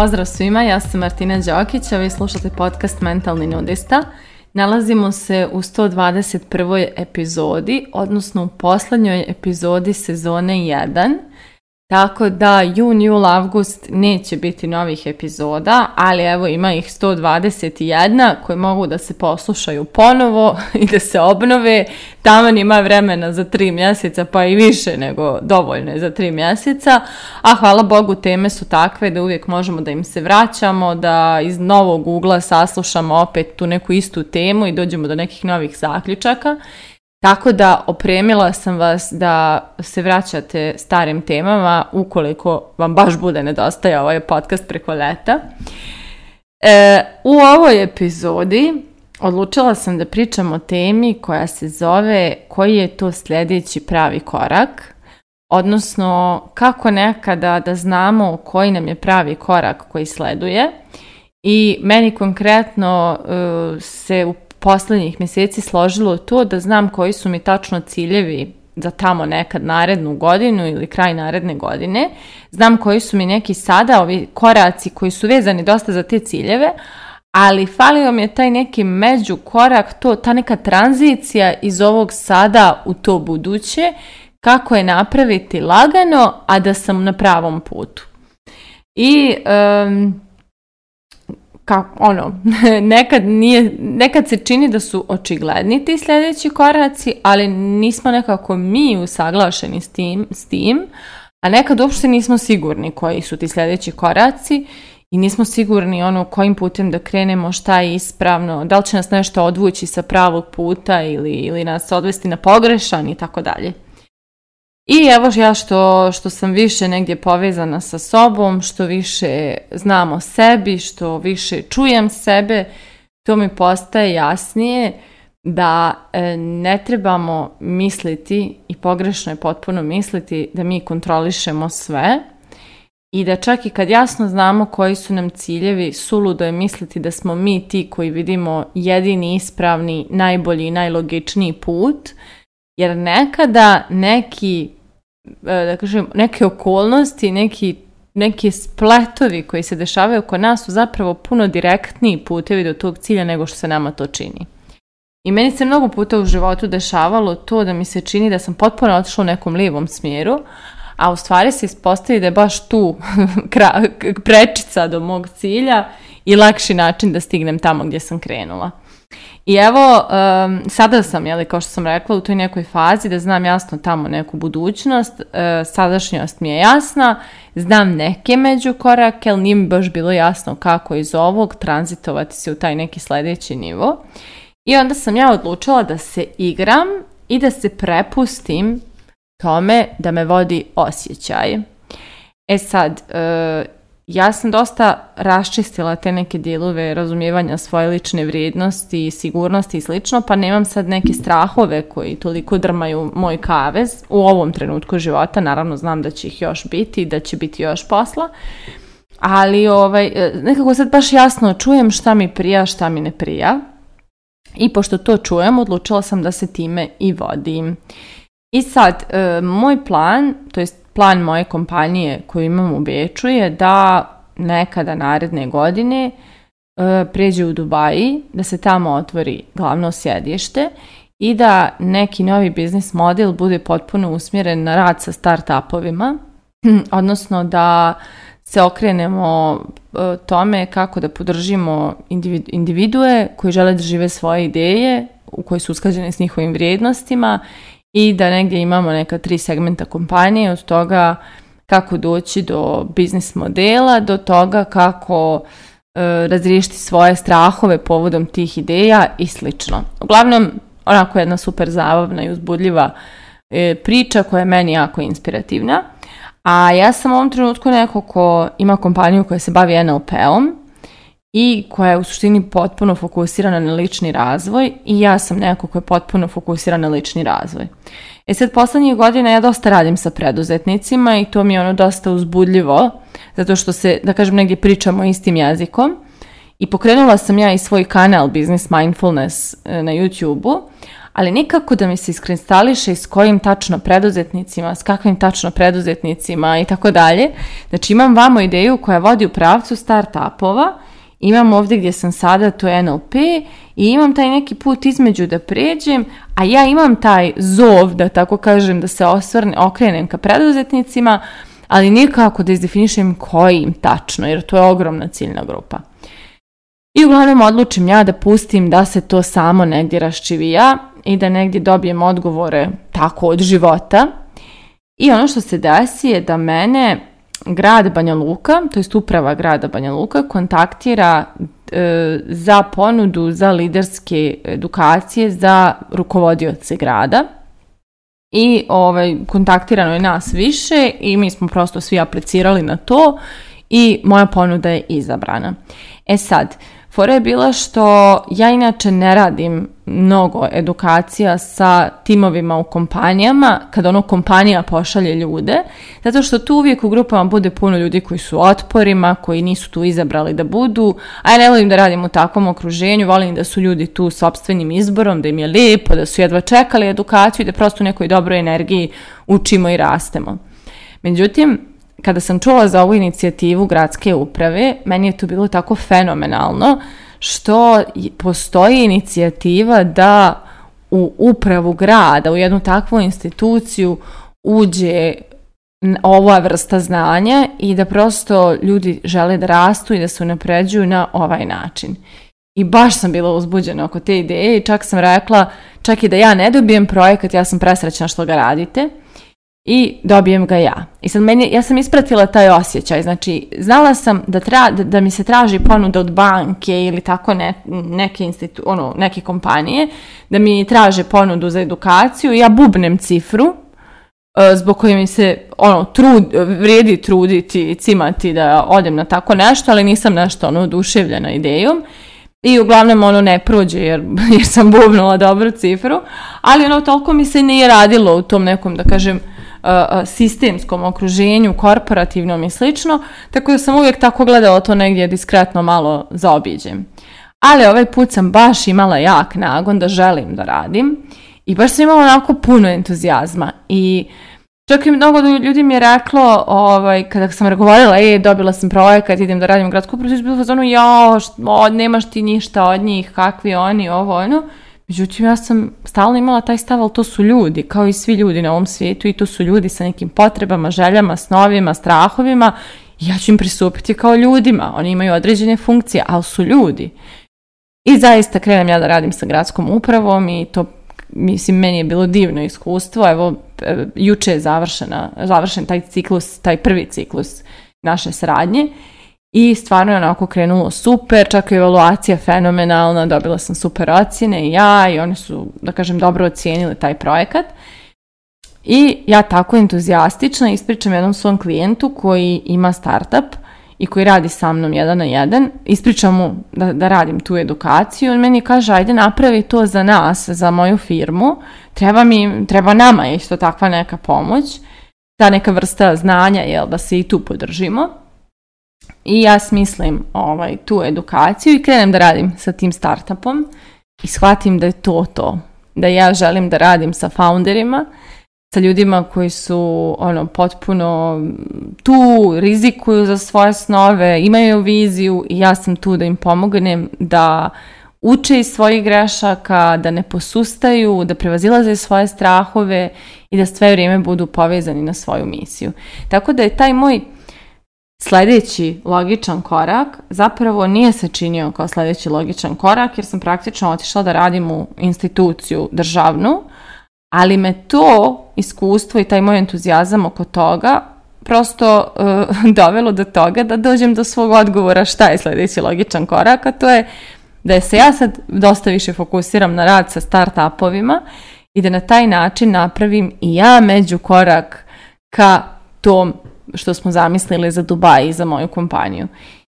pozdrav svima, ja sam Martina Đokić, a vi slušate podcast Mentalni nudista. Nalazimo se u 121. epizodi, odnosno u posljednjoj epizodi sezone 1. Tako da jun, jul, avgust neće biti novih epizoda, ali evo ima ih 121 koje mogu da se poslušaju ponovo i da se obnove. Taman ima vremena za tri mjeseca, pa i više nego dovoljno je za tri mjeseca. A hvala Bogu teme su takve da uvijek možemo da im se vraćamo, da iz novog ugla saslušamo opet tu neku istu temu i dođemo do nekih novih zaključaka. Tako da opremila sam vas da se vraćate starim temama ukoliko vam baš bude nedostaje ovaj podcast preko leta. E, u ovoj epizodi odlučila sam da pričam o temi koja se zove koji je to sljedeći pravi korak, odnosno kako nekada da znamo koji nam je pravi korak koji sleduje i meni konkretno e, se u posljednjih mjeseci složilo to da znam koji su mi tačno ciljevi za tamo nekad narednu godinu ili kraj naredne godine. Znam koji su mi neki sada ovi koraci koji su vezani dosta za te ciljeve, ali falio mi je taj neki među korak, to, ta neka tranzicija iz ovog sada u to buduće, kako je napraviti lagano, a da sam na pravom putu. I ka, ono, nekad, nije, nekad se čini da su očigledni ti sljedeći koraci, ali nismo nekako mi usaglašeni s tim, s tim, a nekad uopšte nismo sigurni koji su ti sljedeći koraci i nismo sigurni ono kojim putem da krenemo, šta je ispravno, da li će nas nešto odvući sa pravog puta ili, ili nas odvesti na pogrešan i tako dalje. I evo ja što, što sam više negdje povezana sa sobom, što više znam o sebi, što više čujem sebe, to mi postaje jasnije da e, ne trebamo misliti i pogrešno je potpuno misliti da mi kontrolišemo sve i da čak i kad jasno znamo koji su nam ciljevi, suludo je misliti da smo mi ti koji vidimo jedini ispravni, najbolji i najlogičniji put, jer nekada neki E, da kažem, neke okolnosti, neki neki spletovi koji se dešavaju oko nas su zapravo puno direktniji putevi do tog cilja nego što se nama to čini. I meni se mnogo puta u životu dešavalo to da mi se čini da sam potpuno otišla u nekom lijevom smjeru, a u stvari se ispostavi da je baš tu prečica do mog cilja i lakši način da stignem tamo gdje sam krenula. I evo, sada sam, jeli, kao što sam rekla, u toj nekoj fazi da znam jasno tamo neku budućnost, e, sadašnjost mi je jasna, znam neke među korake, ali nije mi baš bilo jasno kako iz ovog tranzitovati se u taj neki sljedeći nivo. I onda sam ja odlučila da se igram i da se prepustim tome da me vodi osjećaj. E sad, e, ja sam dosta raščistila te neke dijelove razumijevanja svoje lične vrijednosti i sigurnosti i slično, pa nemam sad neke strahove koji toliko drmaju moj kavez u ovom trenutku života. Naravno znam da će ih još biti i da će biti još posla, ali ovaj, e, nekako sad baš jasno čujem šta mi prija, šta mi ne prija. I pošto to čujem, odlučila sam da se time i vodim. I sad, e, moj plan, to jest plan moje kompanije koju imam u Beču je da nekada naredne godine e, pređe u Dubaji, da se tamo otvori glavno sjedište i da neki novi biznis model bude potpuno usmjeren na rad sa startupovima, odnosno da se okrenemo e, tome kako da podržimo individue koji žele da žive svoje ideje u koje su usklađene s njihovim vrijednostima i da negdje imamo neka tri segmenta kompanije, od toga kako doći do biznis modela, do toga kako e, razriješiti svoje strahove povodom tih ideja i slično. Uglavnom, onako jedna super zabavna i uzbudljiva e, priča koja je meni jako inspirativna. A ja sam u ovom trenutku neko ko ima kompaniju koja se bavi NLP-om i koja je u suštini potpuno fokusirana na lični razvoj i ja sam neko koja je potpuno fokusirana na lični razvoj. E sad, poslednjih godina ja dosta radim sa preduzetnicima i to mi je ono dosta uzbudljivo, zato što se, da kažem, negdje pričamo istim jezikom. I pokrenula sam ja i svoj kanal Business Mindfulness e, na YouTube-u, ali nikako da mi se iskristališe s kojim tačno preduzetnicima, s kakvim tačno preduzetnicima i tako dalje. Znači imam vamo ideju koja vodi u pravcu start-upova, imam ovdje gdje sam sada, to je NLP i imam taj neki put između da pređem, a ja imam taj zov, da tako kažem, da se osvrne, okrenem ka preduzetnicima, ali nikako da izdefinišem kojim tačno, jer to je ogromna ciljna grupa. I uglavnom odlučim ja da pustim da se to samo negdje raščivija i da negdje dobijem odgovore tako od života. I ono što se desi je da mene grad Banja Luka, to jest uprava grada Banja Luka, kontaktira e, za ponudu za liderske edukacije za rukovodioce grada. I ovaj, kontaktirano je nas više i mi smo prosto svi aplicirali na to i moja ponuda je izabrana. E sad, fora je bila što ja inače ne radim mnogo edukacija sa timovima u kompanijama, kad ono kompanija pošalje ljude, zato što tu uvijek u grupama bude puno ljudi koji su otporima, koji nisu tu izabrali da budu, a ja ne volim da radim u takvom okruženju, volim da su ljudi tu s opstvenim izborom, da im je lijepo, da su jedva čekali edukaciju i da prosto u nekoj dobroj energiji učimo i rastemo. Međutim, kada sam čula za ovu inicijativu gradske uprave, meni je to bilo tako fenomenalno, što postoji inicijativa da u upravu grada, u jednu takvu instituciju uđe ova vrsta znanja i da prosto ljudi žele da rastu i da se unapređuju na ovaj način. I baš sam bila uzbuđena oko te ideje i čak sam rekla, čak i da ja ne dobijem projekat, ja sam presrećna što ga radite i dobijem ga ja. I sad meni, ja sam ispratila taj osjećaj, znači znala sam da, tra, da, mi se traži ponuda od banke ili tako ne, neke, institu, ono, neke kompanije, da mi traže ponudu za edukaciju ja bubnem cifru e, zbog koje mi se ono, trud, vrijedi truditi i cimati da odem na tako nešto, ali nisam nešto ono, oduševljena idejom. I uglavnom ono ne prođe jer, jer sam bubnula dobru cifru, ali ono toliko mi se nije radilo u tom nekom, da kažem, sistemskom okruženju, korporativnom i slično, tako da sam uvijek tako gledala to negdje diskretno malo zaobiđem. Ali ovaj put sam baš imala jak nagon da želim da radim i baš sam imala onako puno entuzijazma i Čak i mnogo ljudi mi je reklo, ovaj, kada sam razgovarala e, dobila sam projekat, idem da radim u gradsku upravu, bilo za ono, jao, nemaš ti ništa od njih, kakvi oni, ovo, ono. Međutim, ja sam stalno imala taj stav, ali to su ljudi, kao i svi ljudi na ovom svijetu i to su ljudi sa nekim potrebama, željama, snovima, strahovima ja ću im pristupiti kao ljudima. Oni imaju određene funkcije, ali su ljudi. I zaista krenem ja da radim sa gradskom upravom i to, mislim, meni je bilo divno iskustvo. Evo, e, juče je završena, završen taj ciklus, taj prvi ciklus naše sradnje i stvarno je onako krenulo super, čak i evaluacija fenomenalna, dobila sam super ocjene i ja i oni su, da kažem, dobro ocijenili taj projekat. I ja tako entuzijastično ispričam jednom svom klijentu koji ima startup i koji radi sa mnom jedan na jedan, ispričam mu da, da radim tu edukaciju, on meni kaže ajde napravi to za nas, za moju firmu, treba, mi, treba nama isto takva neka pomoć, ta neka vrsta znanja, jel, da se i tu podržimo. I ja smislim ovaj, tu edukaciju i krenem da radim sa tim startupom i shvatim da je to to. Da ja želim da radim sa founderima, sa ljudima koji su ono potpuno tu, rizikuju za svoje snove, imaju viziju i ja sam tu da im pomognem da uče iz svojih grešaka, da ne posustaju, da prevazilaze svoje strahove i da sve vrijeme budu povezani na svoju misiju. Tako da je taj moj sljedeći logičan korak zapravo nije se činio kao sljedeći logičan korak jer sam praktično otišla da radim u instituciju državnu, ali me to iskustvo i taj moj entuzijazam oko toga prosto eh, dovelo do toga da dođem do svog odgovora šta je sljedeći logičan korak, a to je da se ja sad dosta više fokusiram na rad sa start-upovima i da na taj način napravim i ja među korak ka tom što smo zamislili za Dubaj i za moju kompaniju.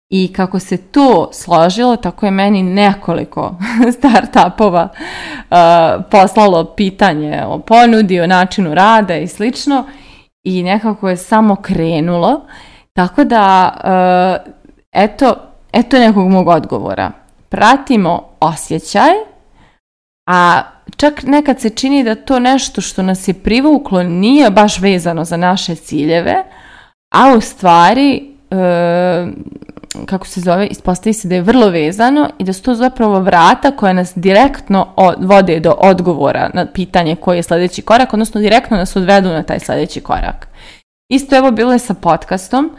I kako se to složilo, tako je meni nekoliko startupova uh, poslalo pitanje o ponudi, o načinu rada i slično i nekako je samo krenulo. Tako da, uh, eto, eto nekog mog odgovora. Pratimo osjećaj, a čak nekad se čini da to nešto što nas je privuklo nije baš vezano za naše ciljeve, a u stvari, e, kako se zove, ispostavi se da je vrlo vezano i da su to zapravo vrata koja nas direktno vode do odgovora na pitanje koji je sljedeći korak, odnosno direktno nas odvedu na taj sljedeći korak. Isto evo bilo je sa podcastom.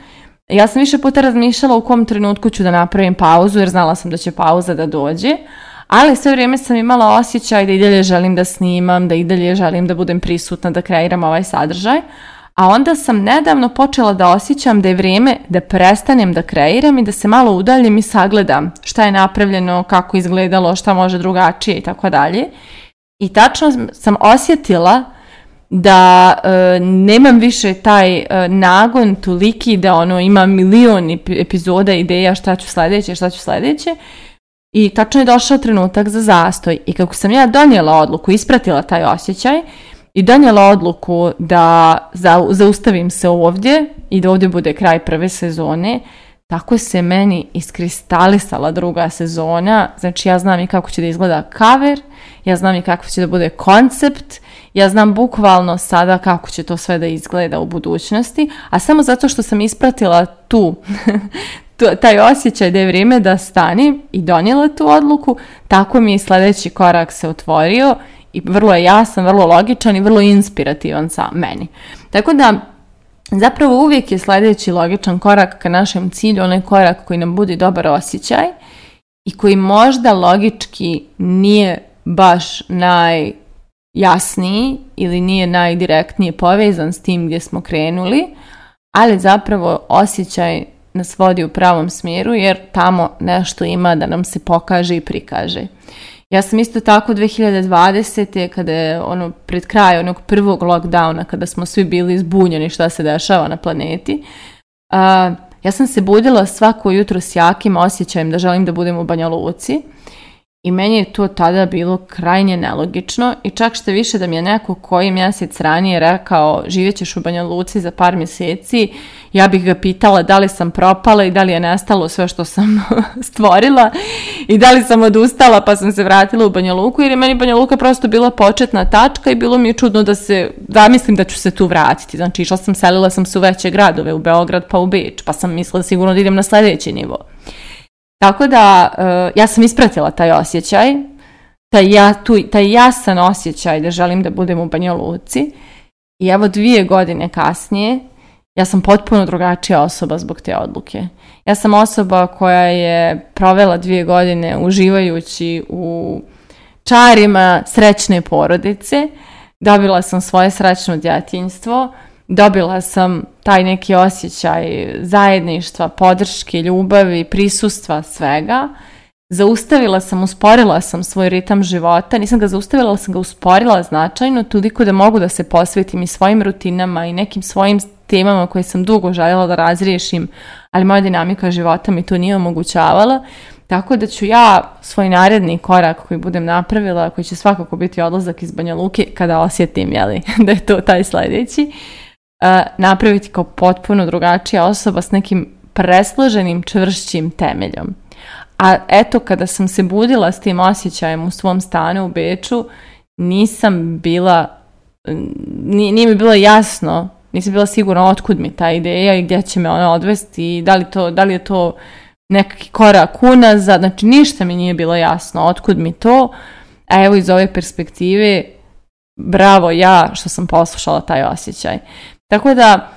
Ja sam više puta razmišljala u kom trenutku ću da napravim pauzu jer znala sam da će pauza da dođe, ali sve vrijeme sam imala osjećaj da i dalje želim da snimam, da i dalje želim da budem prisutna, da kreiram ovaj sadržaj, a onda sam nedavno počela da osjećam da je vrijeme da prestanem da kreiram i da se malo udaljem i sagledam šta je napravljeno, kako izgledalo, šta može drugačije i tako dalje. I tačno sam osjetila da e, nemam više taj e, nagon toliki da ono ima milion epizoda ideja šta ću sljedeće, šta ću sljedeće. I tačno je došao trenutak za zastoj i kako sam ja donijela odluku, ispratila taj osjećaj, i donijela odluku da zaustavim se ovdje i da ovdje bude kraj prve sezone, tako se meni iskristalisala druga sezona. Znači ja znam i kako će da izgleda cover, ja znam i kako će da bude koncept, ja znam bukvalno sada kako će to sve da izgleda u budućnosti, a samo zato što sam ispratila tu taj osjećaj da je vrijeme da stanem i donijela tu odluku, tako mi je sljedeći korak se otvorio i vrlo je jasan, vrlo logičan i vrlo inspirativan sa meni. Tako da zapravo uvijek je sljedeći logičan korak ka našem cilju, onaj korak koji nam budi dobar osjećaj i koji možda logički nije baš najjasniji ili nije najdirektnije povezan s tim gdje smo krenuli, ali zapravo osjećaj nas vodi u pravom smjeru jer tamo nešto ima da nam se pokaže i prikaže. Ja sam isto tako 2020. kada je ono pred kraj onog prvog lockdowna, kada smo svi bili zbunjeni šta se dešava na planeti, ja sam se budila svako jutro s jakim osjećajem da želim da budem u Banja Luci i meni je to tada bilo krajnje nelogično i čak što više da mi je neko koji mjesec ranije rekao živjet ćeš u Banja Luci za par mjeseci ja bih ga pitala da li sam propala i da li je nestalo sve što sam stvorila i da li sam odustala pa sam se vratila u Banja Luku jer je meni Banja Luka prosto bila početna tačka i bilo mi je čudno da se, da mislim da ću se tu vratiti. Znači išla sam, selila sam se u veće gradove, u Beograd pa u Beč, pa sam mislila sigurno da idem na sljedeći nivo. Tako da, e, ja sam ispratila taj osjećaj, taj, ja, tu, taj jasan osjećaj da želim da budem u Banja Luci. I evo dvije godine kasnije ja sam potpuno drugačija osoba zbog te odluke. Ja sam osoba koja je provela dvije godine uživajući u čarima srećne porodice, dobila sam svoje srećno djetinjstvo, dobila sam taj neki osjećaj zajedništva, podrške, ljubavi, prisustva, svega. Zaustavila sam, usporila sam svoj ritam života, nisam ga zaustavila, ali sam ga usporila značajno, toliko da mogu da se posvetim i svojim rutinama i nekim svojim temama koje sam dugo željela da razriješim, ali moja dinamika života mi to nije omogućavala. Tako da ću ja svoj naredni korak koji budem napravila, koji će svakako biti odlazak iz Banja Luke, kada osjetim jeli, da je to taj sljedeći, napraviti kao potpuno drugačija osoba s nekim presloženim, čvršćim temeljom. A eto, kada sam se budila s tim osjećajem u svom stanu u Beču, nisam bila, nije mi bilo jasno nisam bila sigurna otkud mi ta ideja i gdje će me ona odvesti i da li, to, da li je to nekakvi korak unazad, znači ništa mi nije bilo jasno otkud mi to, a evo iz ove perspektive bravo ja što sam poslušala taj osjećaj. Tako da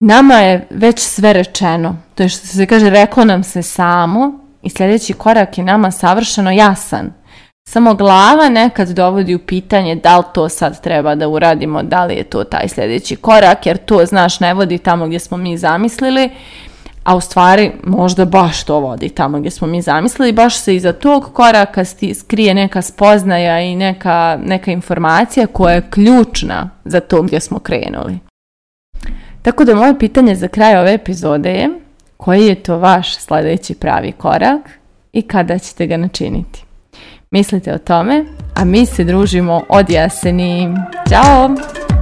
nama je već sve rečeno, to je što se kaže reklo nam se samo i sljedeći korak je nama savršeno jasan. Samo glava nekad dovodi u pitanje da li to sad treba da uradimo, da li je to taj sljedeći korak, jer to, znaš, ne vodi tamo gdje smo mi zamislili, a u stvari možda baš to vodi tamo gdje smo mi zamislili, baš se iza tog koraka skrije neka spoznaja i neka, neka informacija koja je ključna za to gdje smo krenuli. Tako da moje pitanje za kraj ove epizode je koji je to vaš sljedeći pravi korak i kada ćete ga načiniti? mislite o tome, a mi se družimo od jeseni. Ćao!